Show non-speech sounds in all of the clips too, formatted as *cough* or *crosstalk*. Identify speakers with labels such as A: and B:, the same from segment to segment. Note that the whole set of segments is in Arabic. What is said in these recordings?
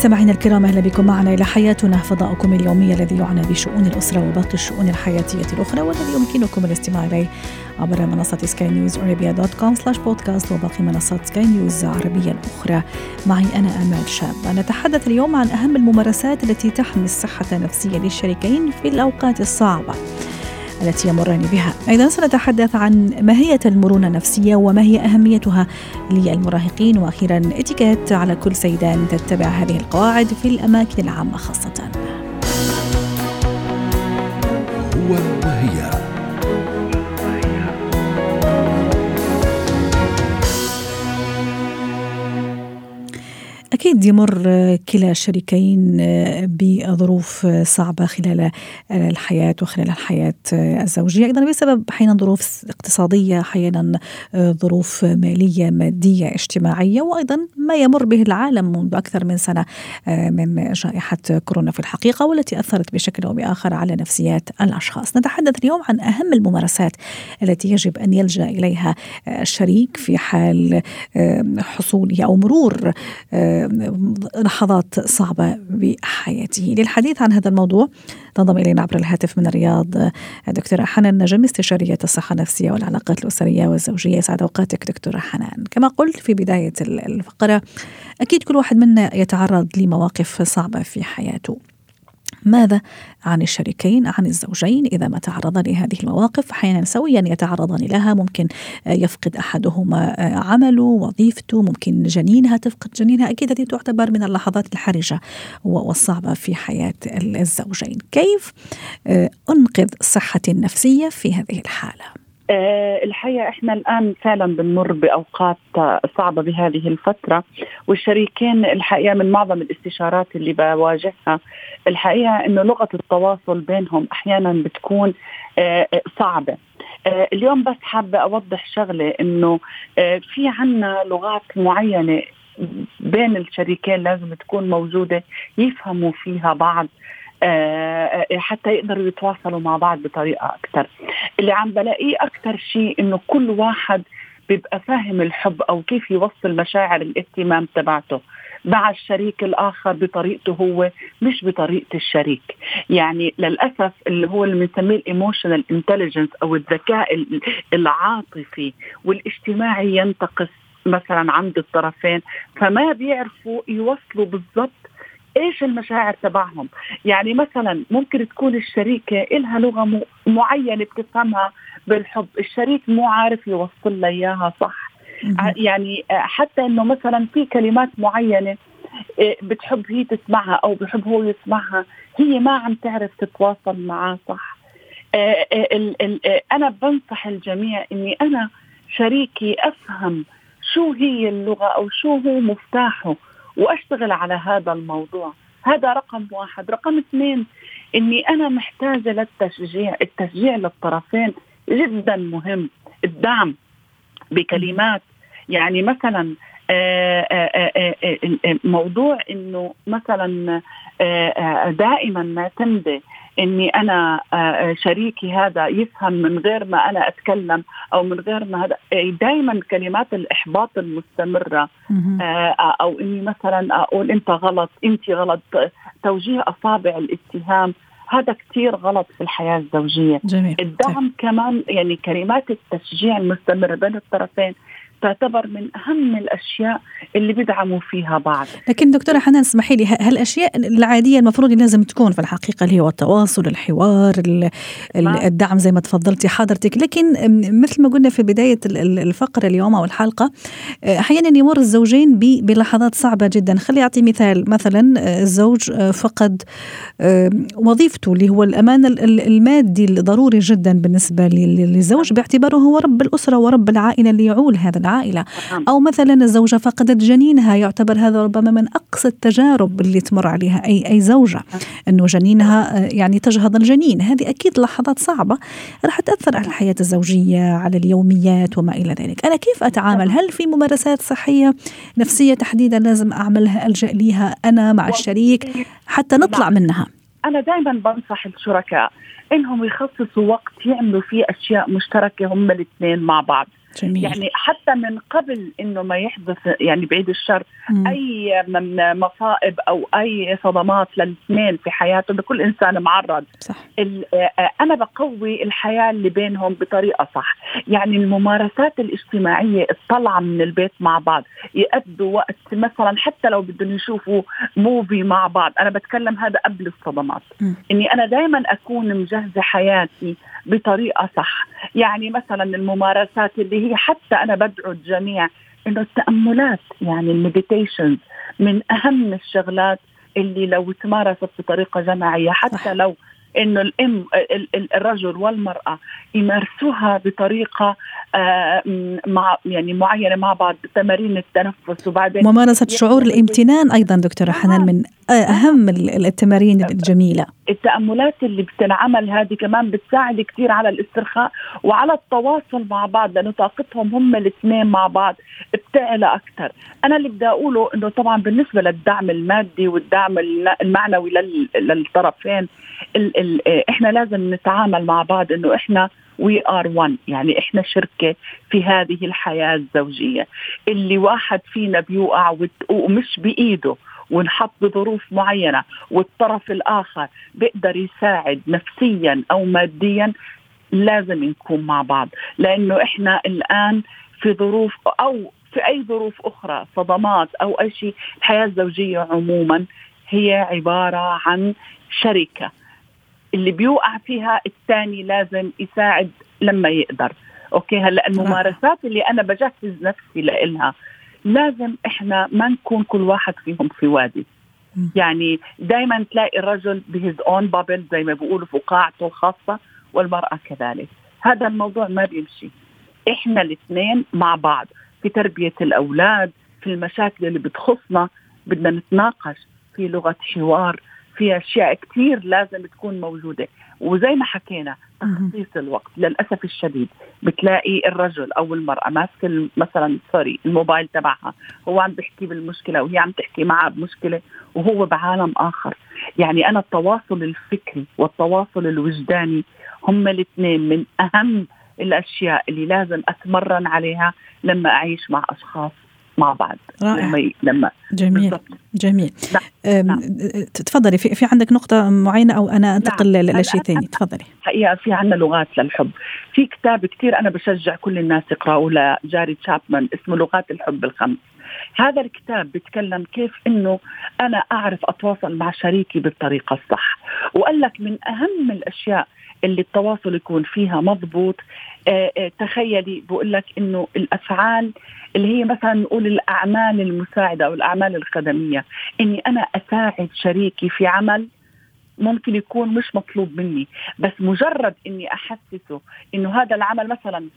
A: مستمعينا الكرام أهلا بكم معنا إلى حياتنا فضاؤكم اليومي الذي يعنى بشؤون الأسرة وباقي الشؤون الحياتية الأخرى والذي يمكنكم الاستماع إليه عبر منصة Sky News Arabia dot com slash podcast وباقي منصات سكاي نيوز العربية الأخرى. معي أنا آمال شاب. نتحدث اليوم عن أهم الممارسات التي تحمي الصحة النفسية للشريكين في الأوقات الصعبة. التي يمران بها. أيضا سنتحدث عن ماهية المرونة النفسية وما هي أهميتها للمراهقين. وأخيرا إتيكيت على كل سيدان تتبع هذه القواعد في الأماكن العامة خاصة.
B: هو وهي
A: أكيد يمر كلا الشريكين بظروف صعبة خلال الحياة وخلال الحياة الزوجية. أيضا بسبب أحيانا ظروف اقتصادية أحيانا ظروف مالية مادية اجتماعية وأيضا ما يمر به العالم منذ أكثر من سنة من جائحة كورونا في الحقيقة والتي أثرت بشكل أو بآخر على نفسيات الأشخاص. نتحدث اليوم عن أهم الممارسات التي يجب أن يلجأ إليها الشريك في حال حصوله أو مرور لحظات صعبة بحياته. للحديث عن هذا الموضوع تنضم إلينا عبر الهاتف من الرياض دكتورة حنان نجم استشارية الصحة النفسية والعلاقات الأسرية والزوجية. سعد أوقاتك دكتورة حنان. كما قلت في بداية الفقرة أكيد كل واحد منا يتعرض لمواقف صعبة في حياته. ماذا عن الشريكين عن الزوجين؟ إذا ما تعرضا لهذه المواقف أحيانا سويا يتعرضان لها. ممكن يفقد أحدهما عمله وظيفته. ممكن جنينها تفقد جنينها. أكيد هذه تعتبر من اللحظات الحرجة والصعبة في حياة الزوجين. كيف أنقذ صحتي النفسية في هذه الحالة؟
C: الحقيقة إحنا الآن فعلا بنمر بأوقات صعبة بهذه الفترة والشريكين الحقيقة من معظم الاستشارات اللي بواجهها الحقيقة إنه لغة التواصل بينهم أحيانا بتكون صعبة. اليوم بس حابة أوضح شغلة إنه في عنا لغات معينة بين الشريكين لازم تكون موجودة يفهموا فيها بعض. حتى يقدروا يتواصلوا مع بعض بطريقة أكثر. اللي عم بلاقيه أكثر شيء إنه كل واحد بيبقى فاهم الحب أو كيف يوصل مشاعر الاهتمام تبعته مع الشريك الآخر بطريقته هو مش بطريقة الشريك. يعني للأسف اللي هو اللي بنسميه ال emotional intelligence أو الذكاء العاطفي والاجتماعي ينتقص مثلا عند الطرفين فما بيعرفوا يوصلوا بالضبط إيش المشاعر تبعهم؟ يعني مثلا ممكن تكون الشريكة إلها لغة معينة بتفهمها بالحب الشريك مو عارف يوصل لها إياها صح. يعني حتى إنه مثلا في كلمات معينة بتحب هي تسمعها أو بحب هو يسمعها هي ما عم تعرف تتواصل معاه صح. أنا بنصح الجميع إني أنا شريكي أفهم شو هي اللغة أو شو هو مفتاحه. وأشتغل على هذا الموضوع. هذا رقم واحد. رقم اثنين إني أنا محتاجة للتشجيع التشجيع للطرفين جدا مهم. الدعم بكلمات. يعني مثلا موضوع إنه مثلا دائما معتمده إني أنا شريكي هذا يفهم من غير ما أنا أتكلم أو من غير ما هذا دائما كلمات الإحباط المستمرة. أو إني مثلا أقول أنت غلط أنت غلط توجيه أصابع الاتهام. هذا كثير غلط في الحياة الزوجية.
A: جميل.
C: الدعم كمان يعني كلمات التشجيع المستمرة بين الطرفين. تعتبر من أهم الأشياء اللي بيدعموا فيها بعض.
A: لكن دكتورة حنان اسمحي لي هالأشياء العادية المفروض لازم تكون في الحقيقة اللي هو التواصل الحوار الدعم زي ما تفضلتي حضرتك. لكن مثل ما قلنا في بداية الفقرة اليوم أو الحلقة أحيانا يمر الزوجين بلحظات صعبة جدا. خلي أعطي مثال. مثلا الزوج فقد وظيفته اللي هو الأمان المادي الضروري جدا بالنسبة للزوج باعتباره هو رب الأسرة ورب العائلة اللي يعول هذا العائلة أو مثلا الزوجة فقدت جنينها يعتبر هذا ربما من أقصى التجارب اللي تمر عليها أي أي زوجة. أنه جنينها آه، يعني تجهض الجنين. هذه أكيد لحظات صعبة راح تأثر على الحياة الزوجية على اليوميات وما إلى ذلك. أنا كيف أتعامل؟ هل في ممارسات صحية نفسية تحديدا لازم أعملها ألجأ ليها أنا مع الشريك حتى نطلع منها؟
C: أنا دائما بنصح الشركاء إنهم يخصصوا وقت يعملوا فيه أشياء مشتركة هم الاثنين مع بعض.
A: جميل.
C: يعني حتى من قبل إنه ما يحدث يعني بعيد الشر
A: مم.
C: أي من مصائب أو أي صدمات للاثنين في حياتهم لكل إنسان معرض
A: صح
C: ال- آه، أنا بقوي الحياة اللي بينهم بطريقة صح يعني الممارسات الاجتماعية الطلعة من البيت مع بعض يقضوا وقت مثلا حتى لو بدهم يشوفوا موفي مع بعض أنا بتكلم هذا قبل الصدمات
A: مم.
C: إني أنا دائما أكون مجهزة حياتي بطريقة صح يعني مثلا الممارسات اللي هي حتى أنا بدعو الجميع إنه التأملات يعني المديتيشنز من أهم الشغلات اللي لو تمارست بطريقة جماعية حتى
A: صح.
C: لو إنه الأم ال- ال- الرجل والمرأة يمارسوها بطريقة آه، مع يعني معينة مع بعض بتمارين التنفس وبعدين
A: ممارسة شعور الامتنان أيضا دكتورة حنان من أهم ال- التمارين الجميلة.
C: التأملات اللي بتنعمل هذه كمان بتساعد كثير على الاسترخاء وعلى التواصل مع بعض لأنه طاقتهم هم الاثنين مع بعض. بتعلى أكثر أنا اللي بدي أقوله أنه طبعا بالنسبة للدعم المادي والدعم المعنوي لل- للطرفين ال ال إحنا لازم نتعامل مع بعض أنه إحنا وي ار وان يعني إحنا شركة في هذه الحياة الزوجية. اللي واحد فينا بيوقع ومش بإيده ونحط بظروف معينة والطرف الآخر بيقدر يساعد نفسيا أو ماديا لازم نكون مع بعض. لأنه إحنا الآن في ظروف أو في أي ظروف أخرى صدمات أو أي شيء الحياة الزوجية عموما هي عبارة عن شركة. اللي بيوقع فيها الثاني لازم يساعد لما يقدر. أوكي هلأ الممارسات اللي أنا بجهز نفسي لإلها لازم إحنا ما نكون كل واحد فيهم في وادي. يعني دائما تلاقي الرجل بهز أون بابل زي ما بيقولوا فقاعته الخاصة والمرأة كذلك. هذا الموضوع ما بيمشي. إحنا الاثنين مع بعض. في تربية الأولاد في المشاكل اللي بتخصنا بدنا نتناقش في لغة حوار في أشياء كثير لازم تكون موجودة وزي ما حكينا. تخصيص الوقت للأسف الشديد بتلاقي الرجل أو المرأة ماسك الم- مثلا سوري الموبايل تبعها هو عم بيحكي بالمشكلة وهي عم تحكي معها بمشكلة وهو بعالم آخر يعني أنا التواصل الفكري والتواصل الوجداني هم الاثنين من أهم الأشياء اللي لازم أتمرن عليها لما أعيش مع أشخاص مع بعض.
A: رائع.
C: لما ي- لما
A: جميل.
C: بالضبط.
A: جميل.
C: نعم. نعم.
A: تفضلي في, في عندك نقطة معينة أو أنا أنتقل
C: نعم.
A: لشيء
C: أنا-
A: ثاني؟ تفضلي.
C: حقيقة في عنا لغات للحب. في كتاب كثير أنا بشجع كل الناس يقرأوه لجاري تشابمان اسمه لغات الحب الخمس. هذا الكتاب بيتكلم كيف إنه أنا أعرف أتواصل مع شريكي بالطريقة الصح. وقال لك من أهم الأشياء اللي التواصل يكون فيها مضبوط. آه، آه، تخيلي بقول لك إنه الأفعال اللي هي مثلا نقول الأعمال المساعدة أو الأعمال الخدمية إني أنا أساعد شريكي في عمل ممكن يكون مش مطلوب مني بس مجرد إني أحسسه إنه هذا العمل مثلا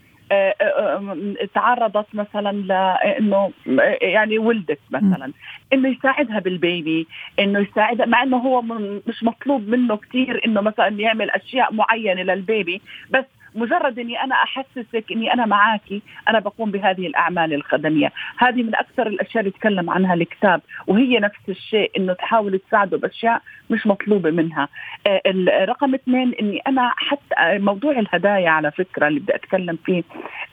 C: تعرضت مثلا لأنه آه، يعني ولدت مثلا إنه يساعدها بالبيبي إنه يساعدها مع إنه هو مش مطلوب منه كثير إنه مثلا يعمل أشياء معينة للبيبي بس مجرد إني أنا أحسسك إني أنا معاكي أنا بقوم بهذه الأعمال الخدمية. هذه من أكثر الأشياء اللي يتكلم عنها الكتاب وهي نفس الشيء إنه تحاول تساعده بأشياء مش مطلوبة منها. آه، الرقم اثنين إني أنا حتى موضوع الهدايا على فكرة اللي بدي أتكلم فيه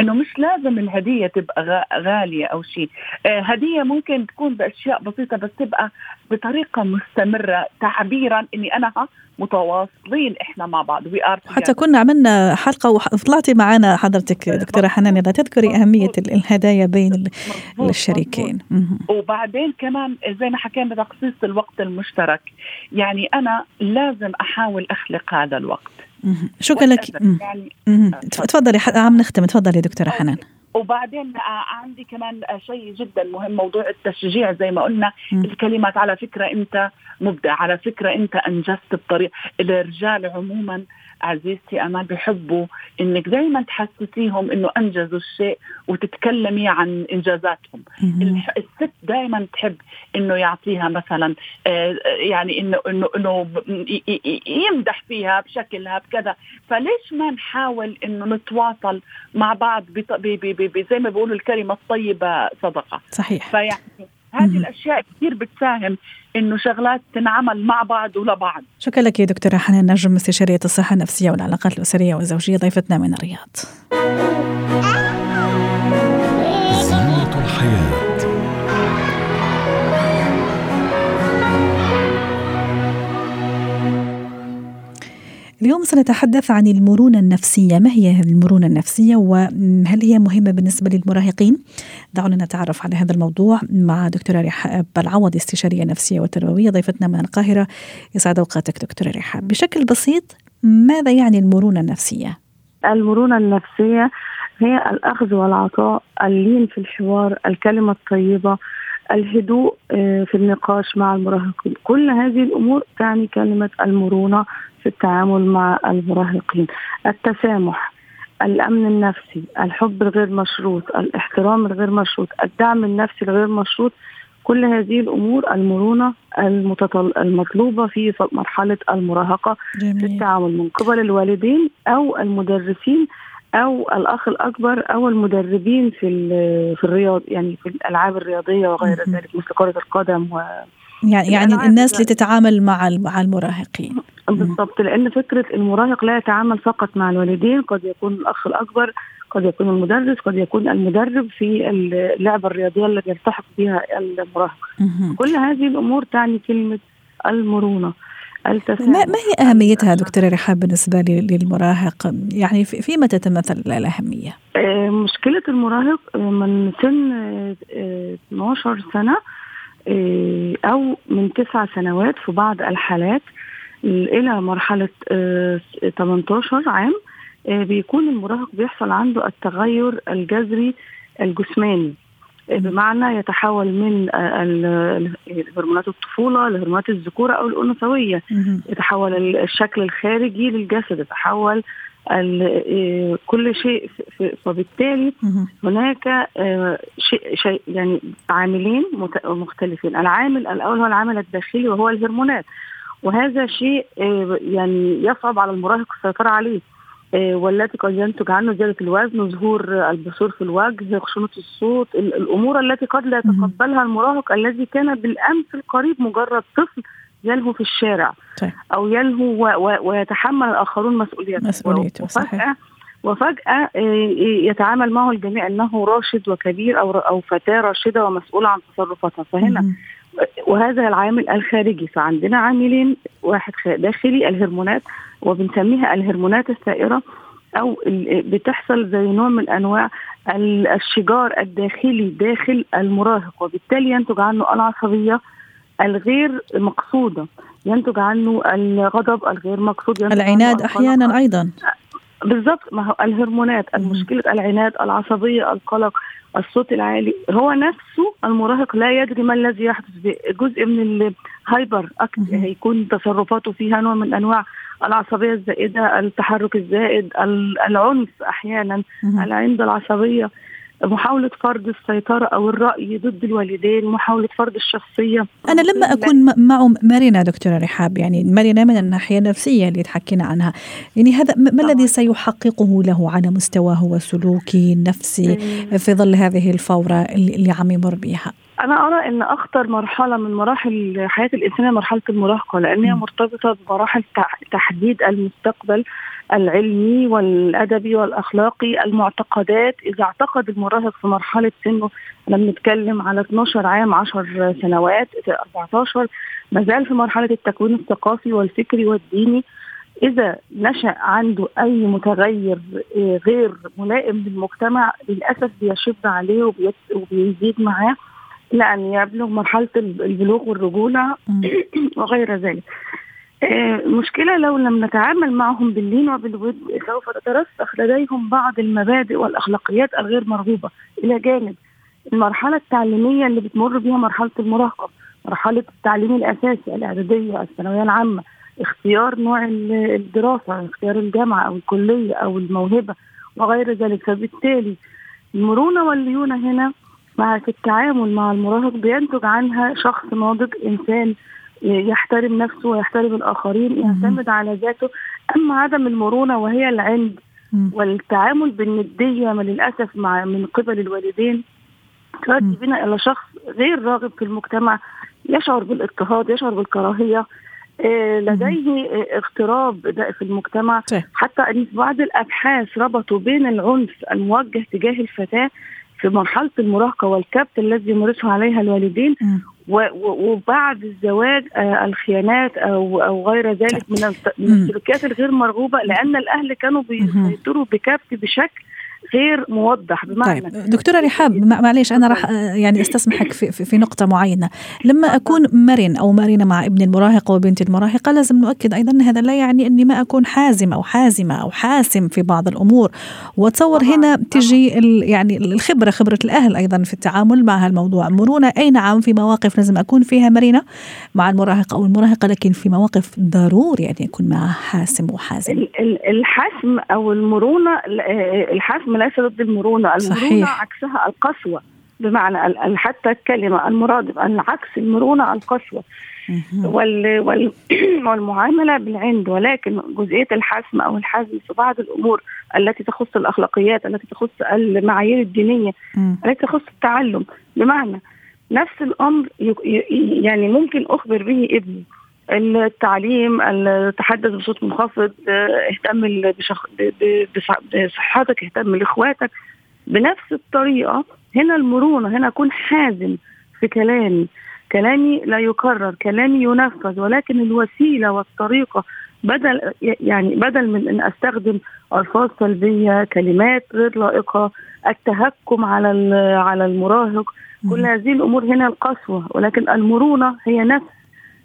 C: إنه مش لازم الهدية تبقى غا- غالية أو شيء. آه، هدية ممكن تكون بأشياء بسيطة بس تبقى بطريقة مستمرة. تعبيرا إني أنا متواصلين إحنا مع بعض. وي ار
A: حتى كنا عملنا حلقة وطلعتي معنا حضرتك دكتورة حنان إذا تذكري أهمية ال- الهدايا بين ال- الشريكين.
C: وبعدين كمان زي ما حكينا تخصيص الوقت المشترك. يعني أنا لازم أحاول أخلق هذا الوقت.
A: شكرا لك.
C: يعني
A: تفضلي عم نختم. تفضلي دكتورة حنان.
C: وبعدين عندي كمان شيء جدا مهم موضوع التشجيع زي ما قلنا. الكلمات على فكرة أنت مبدع على فكرة أنت أنجزت بطريقة الرجال عموما عزيزتي امال بحبوا إنك دائما تحسسيهم إنه أنجزوا الشيء وتتكلمي عن إنجازاتهم. الست دائما تحب إنه يعطيها مثلا آه، يعني إنه إنه إنه يمدح فيها بشكلها بكذا. فليش ما نحاول إنه نتواصل مع بعض زي ما بيقولوا الكلمة الطيبة صدقة؟
A: صحيح.
C: فيعني هذه الأشياء كثير بتساهم إنه شغلات تنعمل مع بعض ولبعض.
A: شكرا لك يا دكتورة حنان نجم استشارية الصحة النفسية والعلاقات الأسرية والزوجية ضيفتنا من الرياض. اليوم سنتحدث عن المرونة النفسية. ما هي المرونة النفسية وهل هي مهمة بالنسبة للمراهقين؟ دعونا نتعرف على هذا الموضوع مع دكتورة رحاب العوض استشارية نفسية وتربوية ضيفتنا من القاهرة. يسعد أوقاتك دكتورة رحاب بشكل بسيط ماذا يعني المرونة النفسية؟
D: المرونة النفسية هي الأخذ والعطاء اللين في الحوار الكلمة الطيبة الهدوء آه، في النقاش مع المراهقين كل هذه الأمور تعني كلمة المرونة في التعامل مع المراهقين التسامح الأمن النفسي الحب الغير مشروط الاحترام الغير مشروط الدعم النفسي الغير مشروط كل هذه الأمور المرونة المتطل... المطلوبة في مرحلة المراهقة جميل. في التعامل من قبل الوالدين أو المدرسين أو الأخ الأكبر أو المدربين في في الرياض يعني في الألعاب الرياضية وغير ذلك مثل كرة القدم و
A: يعني يعني الناس اللي تتعامل مع مع المراهقين.
D: بالضبط لأن فكرة المراهق لا يتعامل فقط مع الوالدين قد يكون الأخ الأكبر قد يكون المدرس قد يكون المدرب في اللعبة الرياضية اللي يلتحق بها المراهق. كل هذه الأمور تعني كلمة المرونة.
A: ما, ما هي أهميتها دكتورة رحاب بالنسبة للمراهق؟ يعني فيما تتمثل الأهمية؟
D: آه، مشكلة المراهق آه، من سن 12 آه، سنة أو من تسع سنوات في بعض الحالات إلى مرحلة 18 آه، عام بيكون المراهق بيحصل عنده التغير الجذري الجسماني. بمعنى يتحول من هرمونات الطفولة لهرمونات الذكورة أو الأنثوية. يتحول الشكل الخارجي للجسد يتحول كل شيء فبالتالي هناك شيء, شيء يعني عاملين مختلفين. العامل الأول هو العامل الداخلي وهو الهرمونات. وهذا شيء آه، يعني يصعب على المراهق السيطرة عليه. آه، والتي قد ينتج عنه زيادة الوزن وظهور البثور في الوجه خشونة الصوت الأمور التي قد لا يتقبلها المراهق الذي كان بالأمس القريب مجرد طفل يلهو في الشارع طيب. أو يلهو ويتحمل الآخرون مسؤوليته.
A: مسؤوليته
D: وفجأة وفجأة آه، يتعامل معه الجميع أنه راشد وكبير أو أو فتاة راشدة ومسؤولة عن تصرفاتها. فهنا وهذا العامل الخارجي. فعندنا عاملين واحد داخلي الهرمونات وبنسميها الهرمونات الثائرة أو بتحصل زي نوع من أنواع الشجار الداخلي داخل المراهق. وبالتالي ينتج عنه العصبية الغير مقصودة. ينتج عنه الغضب الغير مقصود.
A: العناد أحيانا أيضا.
D: بالضبط. ما هو الهرمونات المشكلة العناد العصبية القلق. الصوت العالي. هو نفسه المراهق لا يدري ما الذي يحدث. جزء من الهايبر هيكون تصرفاته فيها نوع من أنواع العصبية الزائدة التحرك الزائد العنف أحيانا العند العصبية. محاولة فرض السيطرة أو الرأي ضد الوالدين محاولة فرض الشخصية.
A: أنا لما أكون معه مرنة دكتورة رحاب يعني مرنة من الناحية النفسية اللي تحكينا عنها. يعني هذا ما الذي سيحققه له على مستواه وسلوكي النفسي في ظل هذه الفورة اللي عم يمر بها
D: أنا أرى أن أخطر مرحلة من مراحل حياة الإنسان مرحلة المراهقة لأنها مرتبطة بمراحل تحديد المستقبل. العلمي والأدبي والأخلاقي المعتقدات. إذا اعتقد المراهق في مرحلة سنه إحنا بنتكلم على 12 عام 10 سنوات 14 ما زال في مرحلة التكوين الثقافي والفكري والديني. إذا نشأ عنده أي متغير آه، غير ملائم للمجتمع للأسف بيشب عليه وبيزيد معاه إلى أن يبلغ مرحلة البلوغ والرجولة. *coughs* وغير ذلك. المشكلة لو لم نتعامل معهم باللين وبالود سوف تترسخ لديهم بعض المبادئ والأخلاقيات الغير مرغوبة. إلى جانب المرحلة التعليمية اللي بتمر بها مرحلة المراهقة مرحلة التعليم الأساسي الإعدادية الثانوية العامة اختيار نوع الدراسة اختيار الجامعة أو الكلية أو الموهبة وغير ذلك. فبالتالي المرونة والليونة هنا مع في التعامل مع المراهق بينتج عنها شخص ناضج إنسان يحترم نفسه ويحترم الآخرين يعتمد على ذاته. أما عدم المرونة وهي العند والتعامل بالندية للأسف مع من قبل الوالدين تؤدي بنا إلى شخص غير راغب في المجتمع يشعر بالاضطهاد يشعر بالكراهية. آه، لديه اغتراب في المجتمع. حتى إن بعض الأبحاث ربطوا بين العنف الموجه تجاه الفتاة في مرحلة المراهقة والكبت الذي يمارسه عليها الوالدين وبعد الزواج آه، الخيانات أو أو غير ذلك من السلوكيات الغير مرغوبة لأن الأهل كانوا بيسيطروا بكبت بشكل غير موضح بمعنى
A: طيب دكتورة رحاب معليش أنا راح يعني أستسمحك في, في نقطة معينة. لما أكون مرن أو مرنة مع ابني المراهق وبنتي المراهقة لازم نؤكد أيضا إن هذا لا يعني إني ما أكون حازم أو حازمة أو حاسم في بعض الأمور. وأتصور هنا تجي يعني الخبرة خبرة الأهل أيضا في التعامل مع هالموضوع. مرونة اي نعم في مواقف لازم أكون فيها مرنة مع المراهق أو المراهقة؟ لكن في مواقف ضروري يعني يكون معها حاسم وحازم.
D: الحسم أو المرونة الحسم ليس ضد المرونة، المرونة صحيح. عكسها القسوة بمعنى حتى الكلمة المرادف العكس المرونة القسوة. وال وال *clears throat* والمعاملة بالعند ولكن جزئية الحسم أو الحزم في بعض الأمور التي تخص الأخلاقيات التي تخص المعايير الدينية التي تخص التعلم. بمعنى نفس الأمر يعني ممكن أخبر به ابني. التعليم التحدث بصوت منخفض اهتم بصحتك اهتم لإخواتك بنفس الطريقة. هنا المرونة هنا اكون حازم في كلامي. كلامي لا يكرر كلامي ينفذ ولكن الوسيلة والطريقة بدل يعني بدل من أن أستخدم ألفاظ سلبية كلمات غير لائقة التهكم على على المراهق كل هذه الأمور هنا القسوة. ولكن المرونة هي نفس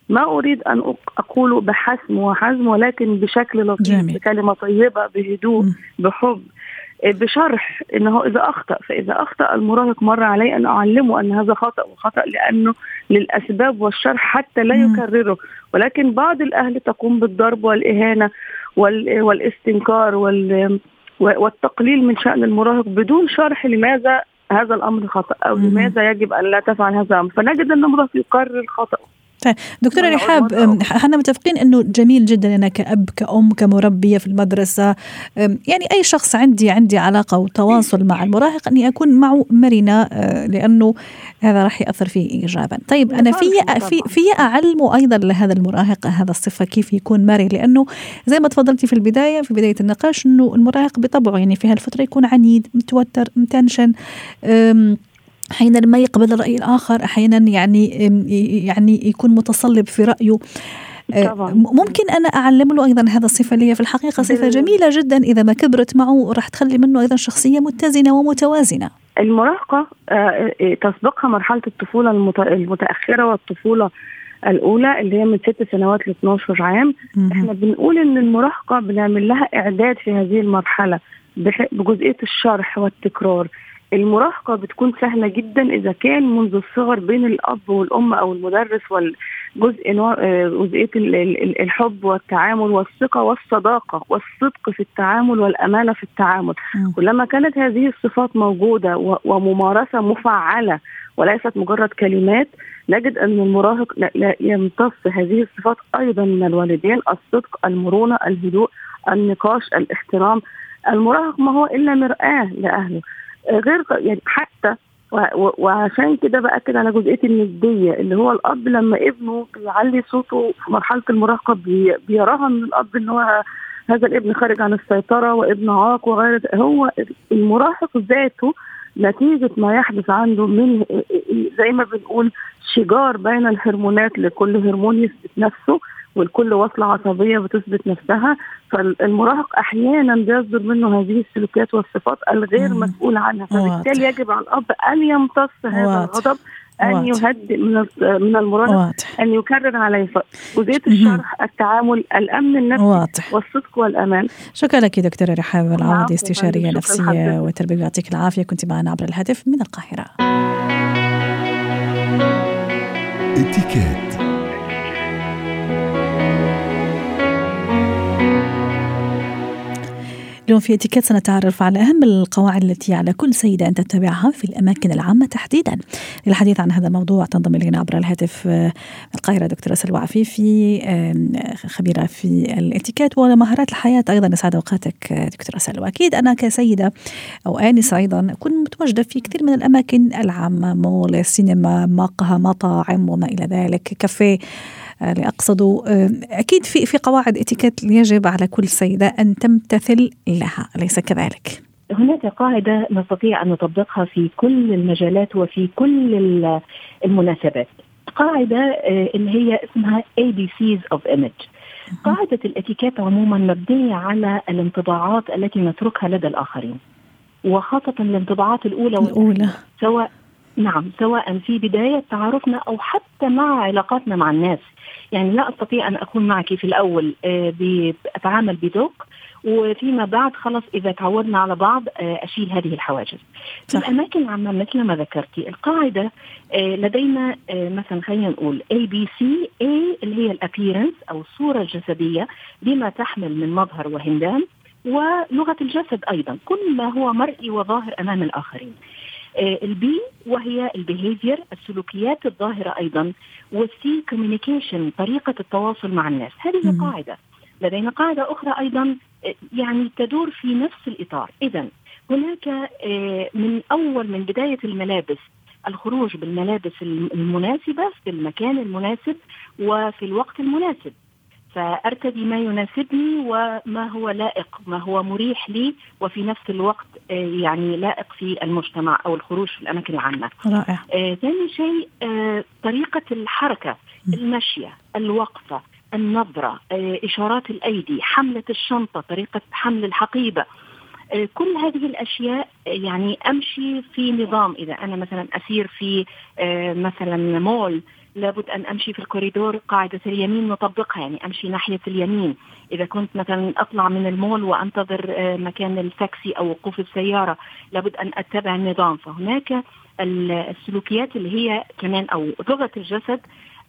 D: ما أريد أن أقول بحسم وحزم ولكن بشكل لطيف بكلمة طيبة بهدوء م. بحب. بشرح إنه إذا أخطأ فإذا أخطأ المراهق مر علي أن أعلمه أن هذا خطأ وخطأ لأنه للأسباب والشرح حتى لا يكرره. ولكن بعض الأهل تقوم بالضرب والإهانة والاستنكار والتقليل من شأن المراهق بدون شرح لماذا هذا الأمر خطأ أو لماذا يجب أن لا تفعل هذا الأمر. فنجد أن المراهق يكرر الخطا
A: طيب دكتورة رحاب إحنا متفقين إنه جميل جدا أنا كاب كأم كمربية في المدرسة. يعني أي شخص عندي عندي علاقة وتواصل مع المراهق أني أكون معه مرنة أه، لأنه هذا راح يأثر فيه ايجابا. طيب أنا في في في اعلمه أيضا لهذا المراهق هذا الصفة كيف يكون مرن لأنه زي ما تفضلتي في البداية في بداية النقاش إنه المراهق بطبعه يعني في هالفترة يكون عنيد متوتر متنشن. أحيانا ما يقبل الرأي الآخر أحيانا يعني يعني يكون متصلب في رأيه. آه، طبعا. ممكن أنا اعلم له أيضا هذا الصفه اللي هي في الحقيقة صفة جميلة جدا. إذا ما كبرت معه راح تخلي منه أيضا شخصية متزنة ومتوازنة.
D: المراهقة آه، آه، تسبقها مرحلة الطفولة المتأخرة والطفولة الأولى اللي هي من ست سنوات ل 12 عام. إحنا بنقول إن المراهقة بنعمل لها إعداد في هذه المرحلة بجزئية الشرح والتكرار. المراهقة بتكون سهلة جدا إذا كان منذ الصغر بين الأب والأم أو المدرس والجزء آه، جزئية الحب والتعامل والثقة والصداقة والصدق في التعامل والأمانة في التعامل. كلما كانت هذه الصفات موجودة وممارسة مفعلة وليست مجرد كلمات نجد أن المراهق لا يمتص هذه الصفات أيضا من الوالدين الصدق المرونة الهدوء النقاش الاحترام. المراهق ما هو إلا مرآة لأهله. غير يعني حتى وعشان كده باكد على جزئيه النديه اللي هو الأب لما ابنه بيعلي صوته في مرحلة المراهقة بيراها من الأب إن هو هذا الابن خارج عن السيطرة وابن عاق وغير هو المراهق ذاته نتيجة ما يحدث عنده من زي ما بنقول شجار بين الهرمونات لكل هرمون يثبت نفسه. والكل وصلة عصبية بتثبت نفسها فالمراهق أحيانا بيصدر منه هذه السلوكيات والصفات الغير مم. مسؤول عنها فبالتالي يجب على الأب أن يمتص هذا الغضب أن
A: واضح.
D: يهدئ من من المراهق أن يكرر عليه. جزئيه الشرح التعامل الأمن النفسي
A: واضح.
D: والصدق والأمان.
A: شكرا لك دكتورة رحاب العوضي استشارية نفسية. وتربية. يعطيك العافية. كنت معنا عبر الهاتف من القاهرة.
B: اتكات.
A: اليوم في اتيكيت سنتعرف على أهم القواعد التي على كل سيدة أن تتبعها في الأماكن العامة تحديدا. للحديث عن هذا الموضوع تنضم إلينا عبر الهاتف آه، القاهرة دكتورة سلوى عفيفي آم، خبيرة في الاتيكيت ومهارات الحياة أيضا يسعد أوقاتك آه، دكتورة سلوى. أكيد أنا كسيدة أو آنسة أيضا أكون متواجدة في كثير من الأماكن العامة مول سينما مقهى مطاعم وما إلى ذلك كافيه. آه، اللي أقصده آه، أكيد في في قواعد إتيكيت يجب على كل سيدة أن تمتثل لها أليس كذلك؟
E: هناك قاعدة نستطيع أن نطبقها في كل المجالات وفي كل ال- المناسبات. قاعدة آه، اللي هي اسمها ABCs of Image. قاعدة الإتيكيت عموما مبنية على الانطباعات التي نتركها لدى الآخرين. وخاصة الانطباعات الأولى.
A: الأولى.
E: سواء نعم سواء في بداية تعارفنا أو حتى مع علاقاتنا مع الناس. يعني لا أستطيع أن أكون معك في الأول آه، أتعامل بذوق وفيما بعد خلص إذا تعودنا على بعض آه، أشيل هذه الحواجز في
A: صح.
E: الأماكن العامة مثل ما ذكرتي القاعدة آه، لدينا مثلا خلينا نقول A B C A اللي هي ال appearance أو الصورة الجسدية بما تحمل من مظهر وهندام ولغة الجسد أيضا كل ما هو مرئي وظاهر أمام الآخرين آه، ال B وهي ال behavior السلوكيات الظاهرة أيضا وال C communication طريقة التواصل مع الناس. هذه
A: مم.
E: قاعدة. لدينا قاعدة أخرى أيضا آه، يعني تدور في نفس الإطار. إذا هناك آه، من أول من بداية الملابس الخروج بالملابس الم- المناسبة في المكان المناسب وفي الوقت المناسب. فأرتدي ما يناسبني وما هو لائق ما هو مريح لي وفي نفس الوقت آه، يعني لائق في المجتمع أو الخروج في الأماكن العامة.
A: رائع.
E: آه، ثاني شيء آه، طريقة الحركة
A: م.
E: المشية الوقفة النظرة آه، إشارات الأيدي حملة الشنطة طريقة حمل الحقيبة آه، كل هذه الأشياء آه، يعني أمشي في نظام. إذا أنا مثلا أسير في مثلا مول لابد أن أمشي في الكوريدور قاعدة اليمين نطبقها يعني أمشي ناحية اليمين. إذا كنت مثلا أطلع من المول وأنتظر آه، مكان التاكسي أو وقوف السيارة لابد أن أتبع النظام. فهناك ال- السلوكيات اللي هي كمان أو لغة الجسد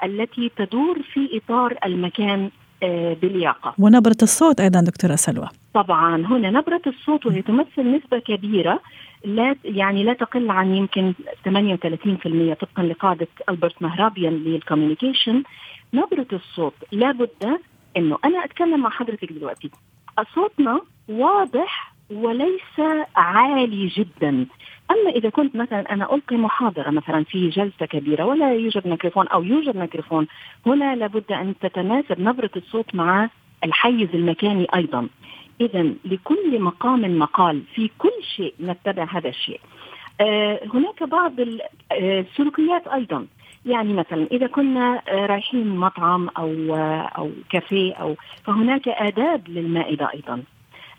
E: التي تدور في إطار المكان آه، بلياقه.
A: ونبرة الصوت أيضا دكتورة سلوى.
E: طبعا هنا نبرة الصوت وهي تمثل نسبة كبيرة لا يعني لا تقل عن يمكن 38% طبقا لقاعدة ألبرت مهرابيان للكوميونيكيشن نبرة الصوت لابد إنه أنا أتكلم مع حضرتك دلوقتي. صوتنا واضح وليس عالي جدا. أما إذا كنت مثلا أنا ألقي محاضرة مثلا في جلسة كبيرة ولا يوجد ميكروفون أو يوجد ميكروفون هنا لابد أن تتناسب نبرة الصوت مع الحيز المكاني أيضا. إذا لكل مقام مقال في كل شيء نتبع هذا الشيء. آه هناك بعض ال- آه، السلوكيات أيضا. يعني مثلا إذا كنا آه، رايحين مطعم أو أو كافيه أو فهناك آداب للمائدة أيضا.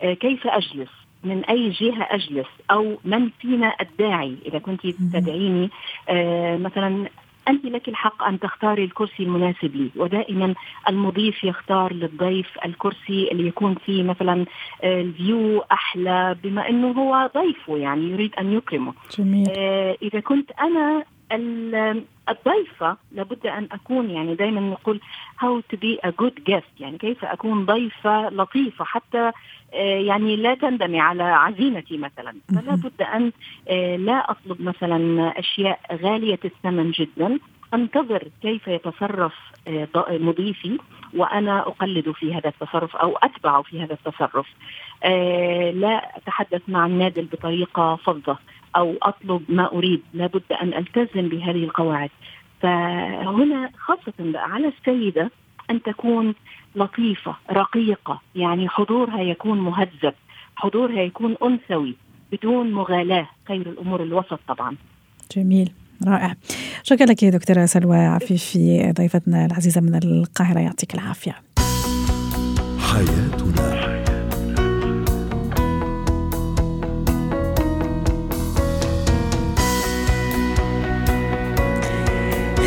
E: كيف أجلس؟ من أي جهة أجلس؟ أو من فينا الداعي؟ إذا كنت تدعيني مثلا أنت لك الحق أن تختاري الكرسي المناسب لي ودائما المضيف يختار للضيف الكرسي اللي يكون فيه مثلا آه، الفيو أحلى بما إنه هو ضيفه يعني يريد أن يكرمه.
A: جميل.
E: آه، إذا كنت ال- الضيفة لابد أن أكون يعني دائما نقول how to be a good guest يعني كيف أكون ضيفة لطيفة حتى آه، يعني لا تندمي على عزيمتي مثلا. فلا بد أن آه، لا أطلب مثلا أشياء غالية الثمن جدا. أنتظر كيف يتصرف آه، مضيفي وأنا أقلد في هذا التصرف أو أتبع في هذا التصرف. لا أتحدث مع النادل بطريقة فظة. أو أطلب ما أريد. لابد أن ألتزم بهذه القواعد. فهنا خاصة بقى على السيدة أن تكون لطيفة رقيقة. يعني حضورها يكون مهذب. حضورها يكون أنثوي بدون مغالاة. خير الأمور الوسط طبعا.
A: جميل. رائع. شكرا لك يا دكتورة سلوى عفيفي ضيفتنا العزيزة من القاهرة. يعطيك العافية.
B: حياتنا